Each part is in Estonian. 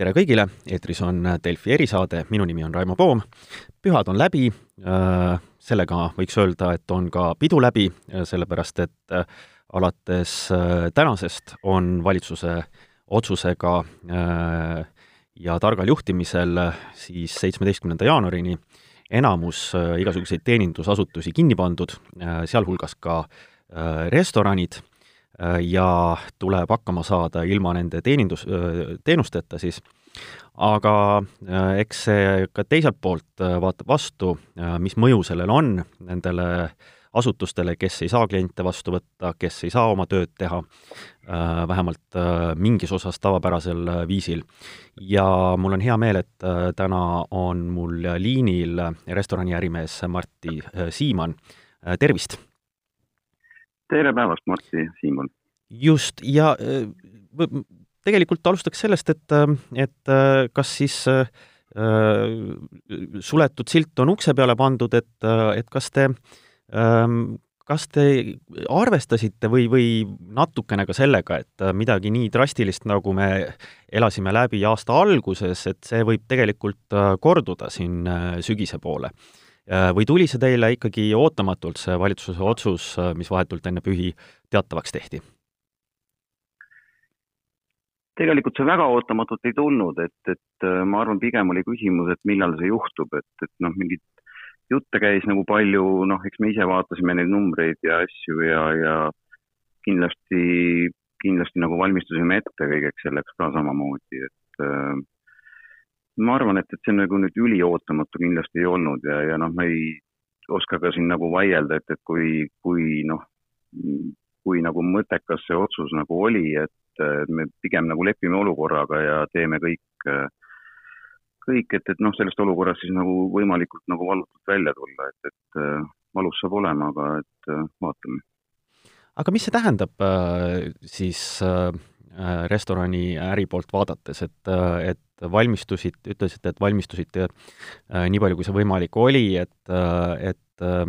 tere kõigile, eetris on Delfi erisaade, minu nimi on Raimo Poom. pühad on läbi, äh, sellega võiks öelda, et on ka pidu läbi, äh, sellepärast et äh, alates tänasest on valitsuse otsusega ja targal juhtimisel siis seitsmeteistkümnenda jaanuarini enamus igasuguseid teenindusasutusi kinni pandud, sealhulgas ka restoranid ja tuleb hakkama saada ilma nende teenindus, äh, teenusteta siis, aga äh, eks see ka teiselt poolt vaatab vastu, mis mõju sellel on nendele asutustele, kes ei saa kliente vastu võtta, kes ei saa oma tööd teha, vähemalt mingis osas tavapärasel viisil. ja mul on hea meel, et täna on mul liinil restorani ärimees Martti Siimann, tervist! Tere päevast, Martti Siimon! just, ja tegelikult alustaks sellest, et, et kas siis suletud silt on ukse peale pandud, et, et kas te, kas te arvestasite või, või natukene ka sellega, et midagi nii drastilist, nagu me elasime läbi aasta alguses, et see võib tegelikult korduda siin sügise poole? Äh, või tuli see teile ikkagi ootamatult, see valitsuse otsus, äh, mis vahetult enne pühi teatavaks tehti? tegelikult see väga ootamatult ei tulnud, et, et äh, ma arvan, pigem oli küsimus, et millal see juhtub, et, et noh, mingit jutte käis nagu palju, noh, eks me ise vaatasime neid numbreid ja asju ja, ja kindlasti, kindlasti nagu valmistusime ette kõigeks selleks ka samamoodi, et äh, ma arvan, et, et see nagu nüüd üliootamatu kindlasti ei olnud ja, ja noh, ma ei oska ka siin nagu vaielda, et, et kui, kui noh, kui nagu mõttekas see otsus nagu oli, et me pigem nagu lepime olukorraga ja teeme kõik, kõik, et, et noh, sellest olukorrast siis nagu võimalikult nagu valutult välja tulla, et, et valus saab olema, aga et vaatame. aga mis see tähendab siis restorani äri poolt vaadates, et, et valmistusid, ütlesite, et valmistusite äh, nii palju, kui see võimalik oli, et, äh, et äh,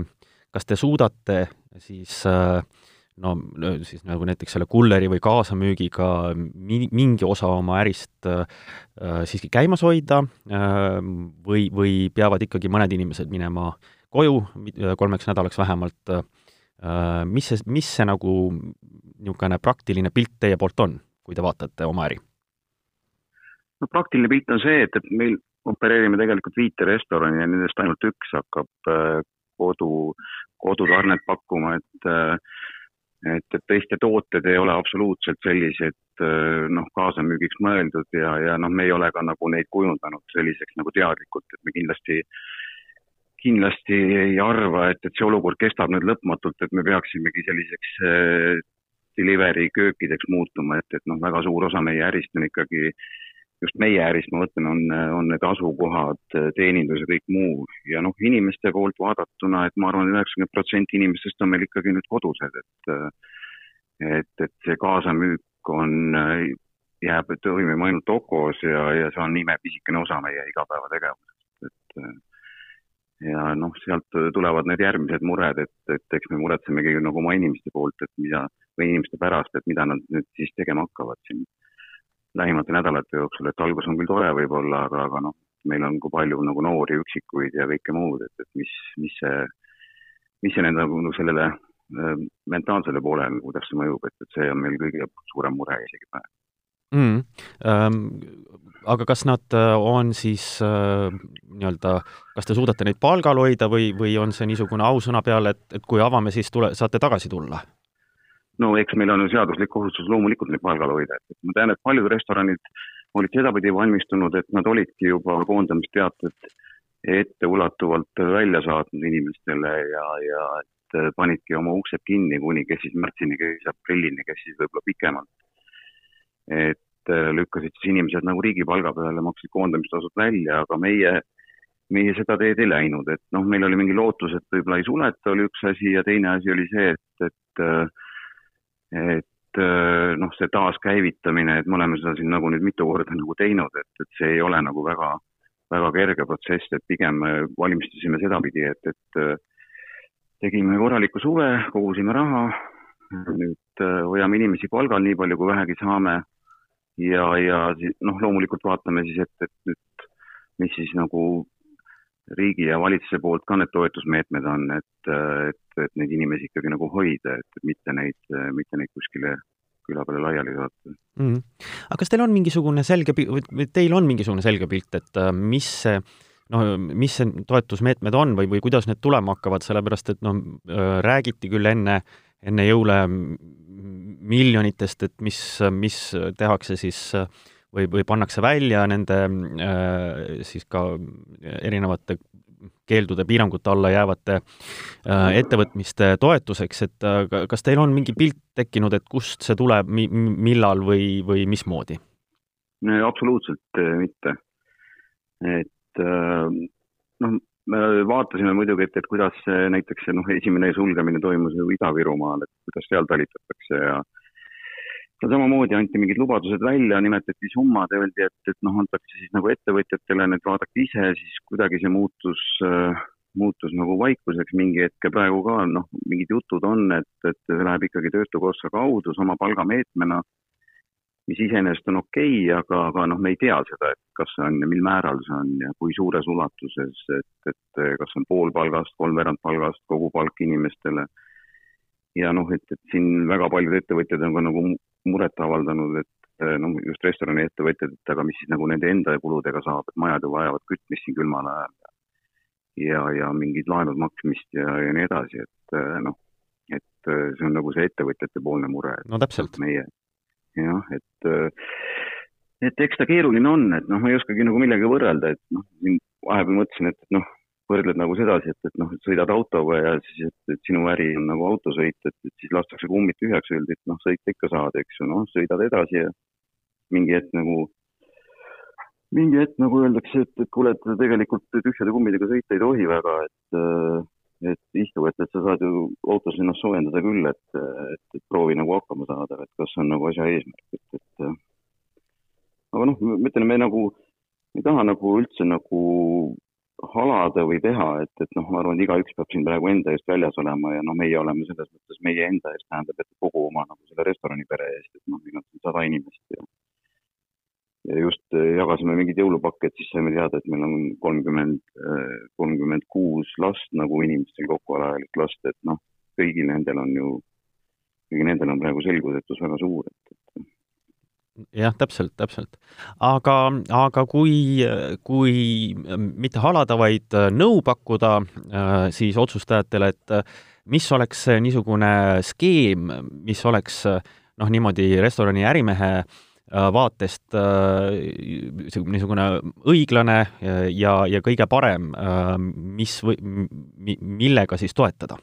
kas te suudate siis no siis nagu näiteks selle kulleri või kaasamüügiga mi-, mingi osa oma ärist äh, siiski käimas hoida äh, või, või peavad ikkagi mõned inimesed minema koju kolmeks nädalaks vähemalt äh,, mis see, mis see nagu niisugune praktiline pilt teie poolt on, kui te vaatate oma äri? no praktiline pilt on see, et, et meil opereerime tegelikult viite restorani ja nendest ainult üks hakkab äh, kodu, kodutarnet pakkuma, et äh, et, et teiste tooted ei ole absoluutselt sellised äh, noh, kaasamüügiks mõeldud ja, ja noh, me ei ole ka nagu neid kujundanud selliseks nagu teadlikult, et me kindlasti, kindlasti ei arva, et, et see olukord kestab nüüd lõpmatult, et me peaksimegi selliseks delivery köökideks muutuma, et, et noh, väga suur osa meie ärist on ikkagi just meie ärist ma mõtlen, on, on need asukohad, teenindus ja kõik muu. Ja noh, inimeste poolt vaadatuna, et ma arvan, üheksakümmend protsenti inimestest on meil ikkagi nüüd kodused, et et, et see kaasamüük on, jääb toimima ainult Okos ja, ja see on imepisikene osa meie igapäevategevusest, et ja noh, sealt tulevad need järgmised mured, et, et eks me muretsemegi nagu oma inimeste poolt, et mida, või inimeste pärast, et mida nad nüüd siis tegema hakkavad siin lähimate nädalate jooksul, et algus on küll tore võib-olla, aga, aga noh, meil on ka palju nagu noori üksikuid ja kõike muud, et, et mis, mis see, mis see nende nagu sellele äh, mentaalsele poolele, kuidas see mõjub, et, et see on meil kõige suurem mure isegi praegu mm,. Ähm, aga kas nad äh, on siis äh, nii-öelda, kas te suudate neid palgal hoida või, või on see niisugune ausõna peal, et, et kui avame, siis tule, saate tagasi tulla? No eks meil on ju seaduslik kohustus loomulikult neid palgal hoida, et ma tean, et paljud restoranid olid sedapidi valmistunud, et nad olidki juba koondamisteated etteulatuvalt välja saatnud inimestele ja, ja et panidki oma uksed kinni kuni kes siis märtsini, kes aprillini, kes siis võib-olla pikemalt. et lükkasid siis inimesed nagu riigipalga peale, maksid koondamistasud välja, aga meie, meie seda teed ei läinud, et noh, meil oli mingi lootus, et võib-olla ei suleta, oli üks asi ja teine asi oli see, et, et et äh, noh, see taaskäivitamine, et me oleme seda siin nagu nüüd mitu korda nagu teinud, et, et see ei ole nagu väga, väga kerge protsess, et pigem valmistusime sedapidi, et, et äh, tegime korraliku suve, kogusime raha, nüüd äh, hoiame inimesi palgal nii palju, kui vähegi saame ja, ja noh, loomulikult vaatame siis, et, et nüüd, mis siis nagu riigi ja valitsuse poolt ka need toetusmeetmed on, et, et, et neid inimesi ikkagi nagu hoida, et mitte neid, mitte neid kuskile küla peale laiali saata mm. -hmm. aga kas teil on mingisugune selge, teil on mingisugune selge pilt, et äh, mis see no mis see toetusmeetmed on või, või kuidas need tulema hakkavad, sellepärast et noh, äh, räägiti küll enne, enne jõule miljonitest, et mis, mis tehakse siis või, või pannakse välja nende äh, siis ka erinevate keeldude, piirangute alla jäävate äh, ettevõtmiste toetuseks, et äh, kas teil on mingi pilt tekkinud, et kust see tuleb, mi-, millal või, või mismoodi? absoluutselt mitte. et noh, me vaatasime muidugi, et, et kuidas näiteks noh, esimene sulgemine toimus ju Ida-Virumaal, et kuidas seal talitatakse ja seal samamoodi anti mingid lubadused välja, nimetati summad öeldi, et, et noh, antakse siis nagu ettevõtjatele, need vaadake ise, siis kuidagi see muutus äh, muutus nagu vaikuseks mingi hetk ja praegu ka noh, mingid jutud on, et, et see läheb ikkagi Töötukassa kaudu sama palgameetmena mis iseenesest on okei okay,, aga, aga noh, me ei tea seda, et kas see on ja mil määral see on ja kui suures ulatuses, et, et kas on pool palgast, kolmveerand palgast, kogu palk inimestele. ja noh, et, et siin väga paljud ettevõtjad on ka nagu muret avaldanud, et noh, just restorani-ettevõtjad, et aga mis siis nagu nende enda kuludega saab, et majad ju vajavad kütmist siin külmal ajal. ja, ja mingid laenud maksmist ja, ja nii edasi, et noh, et see on nagu see ettevõtjate poolne mure. no täpselt. meie jah, et, et eks ta keeruline on, et noh, ma ei oskagi nagu millegagi võrrelda, et noh, vahepeal mõtlesin, et noh, võrdled nagu sedasi, et, et noh, sõidad autoga ja siis, et, et sinu äri on nagu autosõit, et, et siis lastakse kummid tühjaks, öeldi, et noh, sõita ikka saad, eks ju, noh, sõidad edasi ja mingi hetk nagu, mingi hetk nagu öeldakse, et, et kuule, et tegelikult tühjade kummidega sõita ei tohi väga, et äh, et istu, et, et sa saad ju autos ennast soojendada küll, et, et, et proovi nagu hakkama saada, et kas see on nagu asja eesmärk, et, et aga noh, ma ütlen, me nagu, ei taha nagu üldse nagu halada või teha, et, et noh, ma arvan, et igaüks peab siin praegu enda eest väljas olema ja noh, meie oleme selles mõttes meie enda eest, tähendab, et kogu oma nagu selle restoranipere eest, et noh, meil on siin sada inimest ja ja just äh, jagasime mingeid jõulupakke, et siis saime teada, et meil on kolmkümmend, äh, kolmkümmend kuus last nagu inimestel kokku alaealist last, et noh, kõigil nendel on ju, kõigil nendel on praegu selgusetus väga suur, et jah, täpselt, täpselt. aga, aga kui, kui mitte halada, vaid nõu pakkuda siis otsustajatele, et mis oleks niisugune skeem, mis oleks noh, niimoodi restorani ärimehe äh, Äh, vaatest äh, niisugune õiglane ja, ja kõige parem, äh, mis või millega siis toetada?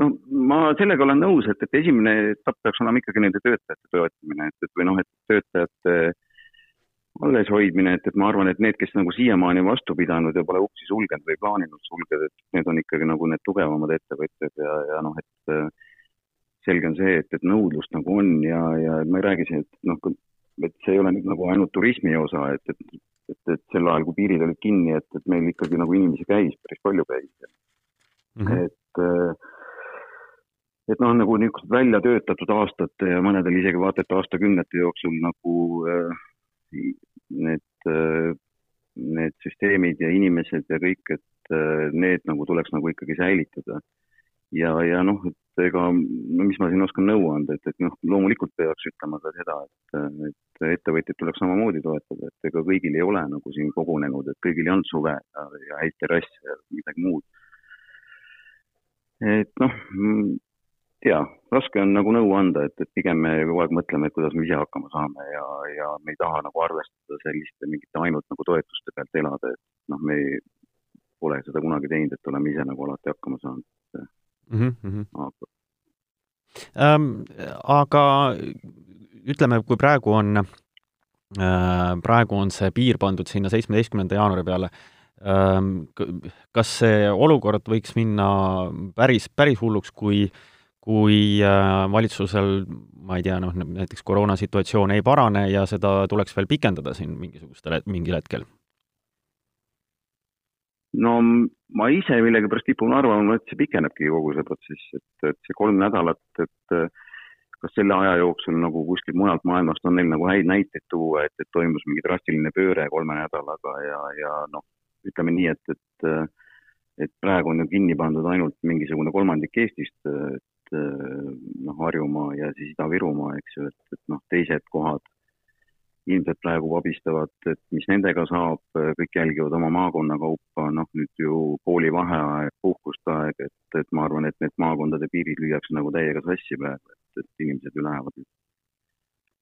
No ma sellega olen nõus, et, et esimene etapp peaks olema ikkagi nende töötajate toetamine, et, et või noh, et töötajate alleshoidmine, et, et ma arvan, et need, kes nagu siiamaani vastu pidanud ja pole uksi sulgenud või plaaninud sulgeda, et need on ikkagi nagu need tugevamad ettevõtjad ja, ja noh, et selge on see, et, et nõudlust nagu on ja, ja ma ei räägi siin, et noh, et see ei ole nüüd nagu ainult turismi osa, et, et, et, et sel ajal, kui piirid olid kinni, et, et meil ikkagi nagu inimesi käis, päris palju käis mm. -hmm. et, et noh, nagu niisugused välja töötatud aastate ja mõnedel isegi vaata et aastakümnete jooksul nagu need, need süsteemid ja inimesed ja kõik, et need nagu tuleks nagu ikkagi säilitada ja, ja noh, et ega no mis ma siin oskan nõu anda, et, et noh, loomulikult peaks ütlema ka seda, et, et ettevõtjaid tuleks samamoodi toetada, et ega kõigil ei ole nagu siin kogunenud, et kõigil ei olnud suve ja, häid terrasse ja midagi muud. et noh, tea, raske on nagu nõu anda, et, et pigem me kogu aeg mõtleme, et kuidas me ise hakkama saame ja, ja me ei taha nagu arvestada selliste mingite ainult nagu toetuste pealt elada, et noh, me ei, pole seda kunagi teinud, et oleme ise nagu alati hakkama saanud mm. -hmm. aga ähm,. aga ütleme, kui praegu on äh,, praegu on see piir pandud sinna seitsmeteistkümnenda jaanuari peale ähm,, kas see olukord võiks minna päris, päris hulluks, kui kui äh, valitsusel, ma ei tea, noh, näiteks koroonasituatsioon ei parane ja seda tuleks veel pikendada siin mingisugustel, mingil hetkel? no ma ise millegipärast kipun arvama, et see pikenebki kogu see protsess, et, et see kolm nädalat, et kas selle aja jooksul nagu kuskilt mujalt maailmast on neil nagu häid näiteid tuua, et, et toimus mingi drastiline pööre kolme nädalaga ja, ja noh, ütleme nii, et, et et praegu on ju kinni pandud ainult mingisugune kolmandik Eestist, et noh, Harjumaa ja siis Ida-Virumaa, eks ju, et, et noh, teised kohad ilmselt praegu vabistavad, et mis nendega saab, kõik jälgivad oma maakonna kaupa, noh nüüd ju koolivaheaeg, puhkuste aeg, et, et ma arvan, et need maakondade piirid lüüakse nagu täiega sassi praegu, et, et inimesed ju lähevad,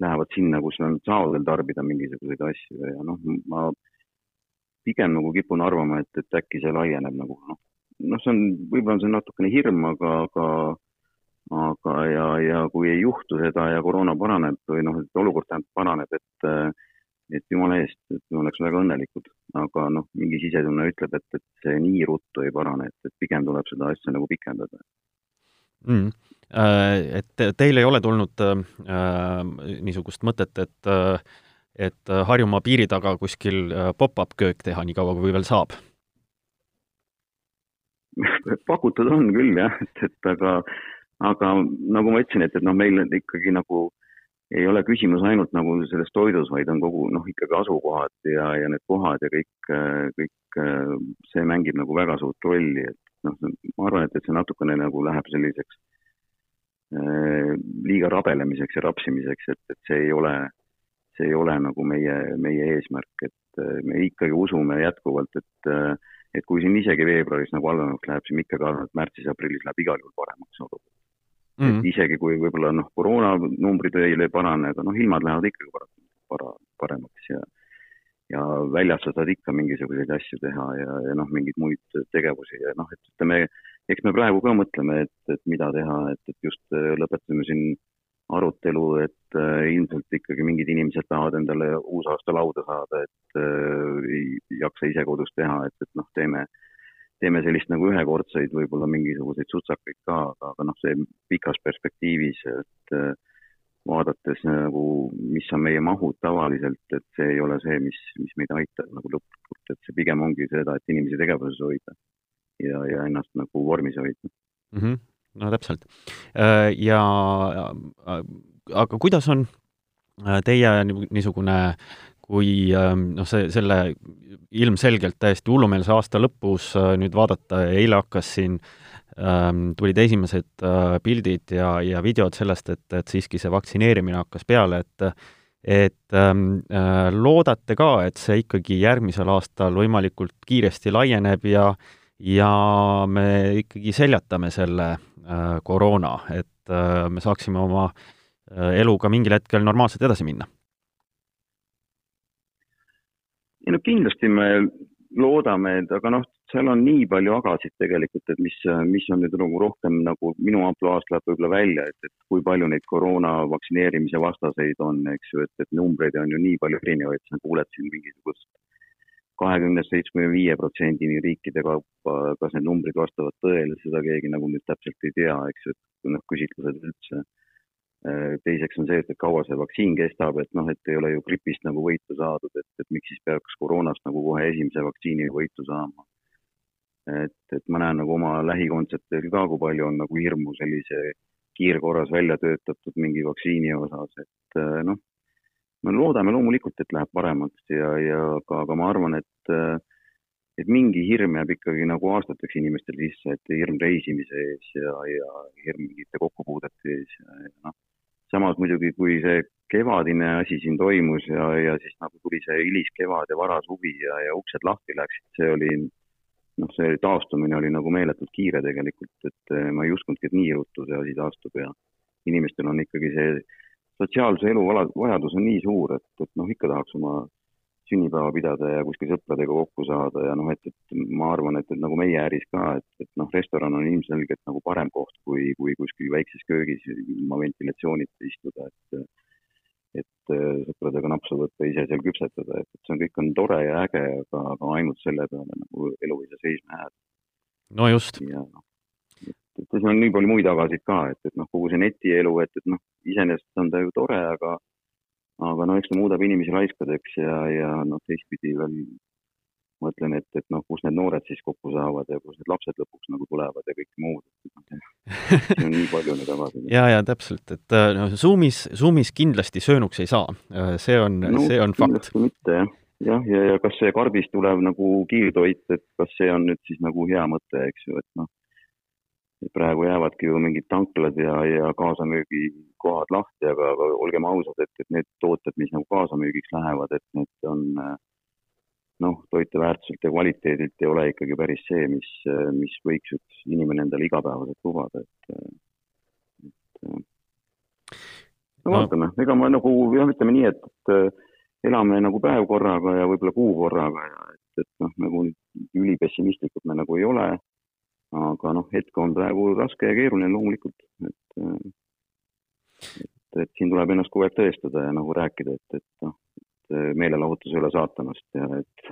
lähevad sinna, kus nad saavad veel tarbida mingisuguseid asju ja noh, ma pigem nagu kipun arvama, et, et äkki see laieneb nagu noh, noh, see on, võib-olla on see natukene hirm, aga, aga aga, ja, ja kui ei juhtu seda ja koroona paraneb või noh, et olukord tähendab paraneb, et et jumala eest, et me oleks väga õnnelikud, aga noh, mingi sisetunne ütleb, et, et see nii ruttu ei parane, et, et pigem tuleb seda asja nagu pikendada. Mm.. Et teil ei ole tulnud äh, niisugust mõtet, et äh, et Harjumaa piiri taga kuskil pop-up köök teha, nii kaua kui veel saab? pakutud on küll jah, et, et aga aga nagu ma ütlesin, et, et noh, meil ikkagi nagu ei ole küsimus ainult nagu selles toidus, vaid on kogu noh, ikkagi asukohad ja, ja need kohad ja kõik, kõik see mängib nagu väga suurt rolli, et noh, ma arvan, et, et see natukene nagu läheb selliseks äh, liiga rabelemiseks ja rapsimiseks, et, et see ei ole, see ei ole nagu meie, meie eesmärk, et me ikkagi usume jätkuvalt, et et kui siin isegi veebruaris nagu halvemaks läheb, siis ma ikkagi arvan, et märtsis-aprillis läheb igal juhul paremaks olukord mm. -hmm. et isegi kui võib-olla noh, koroonanumbrid veel ei parane, aga noh, ilmad lähevad ikkagi para-, paremaks ja ja väljas sa saad ikka mingisuguseid asju teha ja, ja noh, mingeid muid tegevusi ja noh, et ütleme, eks me praegu ka mõtleme, et, et mida teha, et, et just äh, lõpetasime siin arutelu, et äh, ilmselt ikkagi mingid inimesed tahavad endale uusaasta lauda saada, et äh, ei jaksa ise kodus teha, et, et noh, teeme äh, teeme sellist nagu ühekordseid võib-olla mingisuguseid sutsakaid ka, aga, aga noh, see pikas perspektiivis, et äh, vaadates nagu, mis on meie mahud tavaliselt, et see ei ole see, mis, mis meid aitab nagu lõplikult, et see pigem ongi seda, et inimesi tegevuses hoida ja, ja ennast nagu vormis hoida mm. -hmm. no täpselt. Äh, ja aga kuidas on äh, teie niisugune kui ähm, noh, see, selle ilmselgelt täiesti hullumeelse aasta lõpus äh, nüüd vaadata eile hakkas siin ähm, tulid esimesed äh, pildid ja, ja videod sellest, et, et siiski see vaktsineerimine hakkas peale, et et ähm, äh, loodate ka, et see ikkagi järgmisel aastal võimalikult kiiresti laieneb ja ja me ikkagi seljatame selle äh, koroona, et äh, me saaksime oma äh, eluga mingil hetkel normaalselt edasi minna ei no kindlasti me loodame, et aga noh, seal on nii palju agasid tegelikult, et mis, mis on nüüd nagu rohkem nagu minu ampluaast läheb võib-olla välja, et, et kui palju neid koroona vaktsineerimise vastaseid on, eks ju, et, et numbreid on ju nii palju erinevaid, sa kuuled siin mingisugust kahekümnest seitsmekümne viie protsendini riikide kaupa, kas need numbrid vastavad tõele, seda keegi nagu nüüd täpselt ei tea, eks ju, et noh, küsitlused üldse teiseks on see, et, et kaua see vaktsiin kestab, et noh, et ei ole ju gripist nagu võitu saadud, et, et miks siis peaks koroonast nagu kohe esimese vaktsiini võitu saama. et, et ma näen nagu oma lähikontsertidel ka, kui palju on nagu hirmu sellise kiirkorras välja töötatud mingi vaktsiini osas, et äh, noh, me loodame loomulikult, et läheb paremaks ja, ja aga, aga ma arvan, et et mingi hirm jääb ikkagi nagu aastateks inimestel sisse, et hirm reisimise ees ja, ja hirm mingite kokkupuudete ees ja, ja noh samas muidugi, kui see kevadine asi siin toimus ja, ja siis nagu tuli see hiliskevad ja varasuvi ja, ja uksed lahti läksid, see oli noh, see taastumine oli nagu meeletult kiire tegelikult, et eh, ma ei uskunudki, et nii ruttu see asi taastub ja inimestel on ikkagi see sotsiaalse elu vajadus on nii suur, et, et noh, ikka tahaks oma sünnipäeva pidada ja kuskil sõpradega kokku saada ja noh, et, et ma arvan, et, et nagu meie äris ka, et, et noh, restoran on ilmselgelt nagu parem koht kui, kui kuskil väikses köögis ilma ventilatsioonita istuda, et et sõpradega napsu võtta, ise seal küpsetada, et, et see on, kõik on tore ja äge, aga, aga ainult selle peale nagu elu ei saa seisma jääda. no just. ja noh, et, et siin on nii palju muid agasid ka, et, et noh, kogu see netielu, et, et noh, iseenesest on ta ju tore, aga aga no eks ta muudab inimesi laiskadeks ja, ja noh, teistpidi veel mõtlen, et, et noh, kus need noored siis kokku saavad ja kus need lapsed lõpuks nagu tulevad ja kõik muud, noh, on nii palju neid avasid. ja, ja täpselt, et no Zoomis, Zoomis kindlasti söönuks ei saa, see on no,, see on fakt. mitte jah, jah, ja, ja kas see karbist tulev nagu kiirtoit, et kas see on nüüd siis nagu hea mõte, eks ju, et noh, praegu jäävadki ju mingid tanklad ja, ja kaasamüügikohad lahti, aga, aga olgem ausad, et, et need tooted, mis nagu kaasamüügiks lähevad, et need on noh, toiteväärtuselt ja kvaliteedilt ei ole ikkagi päris see, mis, mis võiks üks inimene endale igapäevaselt lubada, et, et no vaatame, ega ma nagu jah, ütleme nii, et, et elame nagu päev korraga ja võib-olla kuu korraga ja et, et noh, nagu ülipessimistlikud me nagu ei ole. Noh, hetk on praegu raske ja keeruline loomulikult, et, et, et siin tuleb ennast kogu aeg tõestada ja nagu rääkida, et, et noh, meelelahutus ei ole saatanast ja et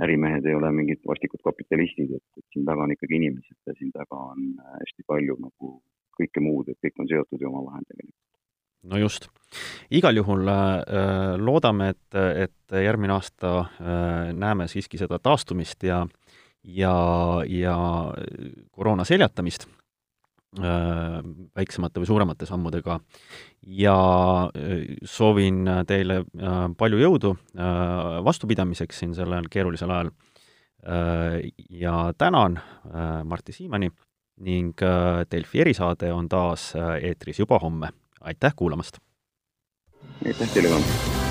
ärimehed ei ole mingid vastikud kapitalistid, et, et siin taga on ikkagi inimesed ja siin taga on hästi palju nagu kõike muud, et kõik on seotud ju omavahel tegelikult no just. igal juhul äh, loodame, et, et järgmine aasta äh, näeme siiski seda taastumist ja, ja, ja koroona seljatamist äh, väiksemate või suuremate sammudega. ja äh, soovin teile äh, palju jõudu vastupidamiseks siin sellel keerulisel ajal ja tänan Martti Siimani ning Delfi erisaade on taas eetris juba homme aitäh kuulamast! aitäh teile ka!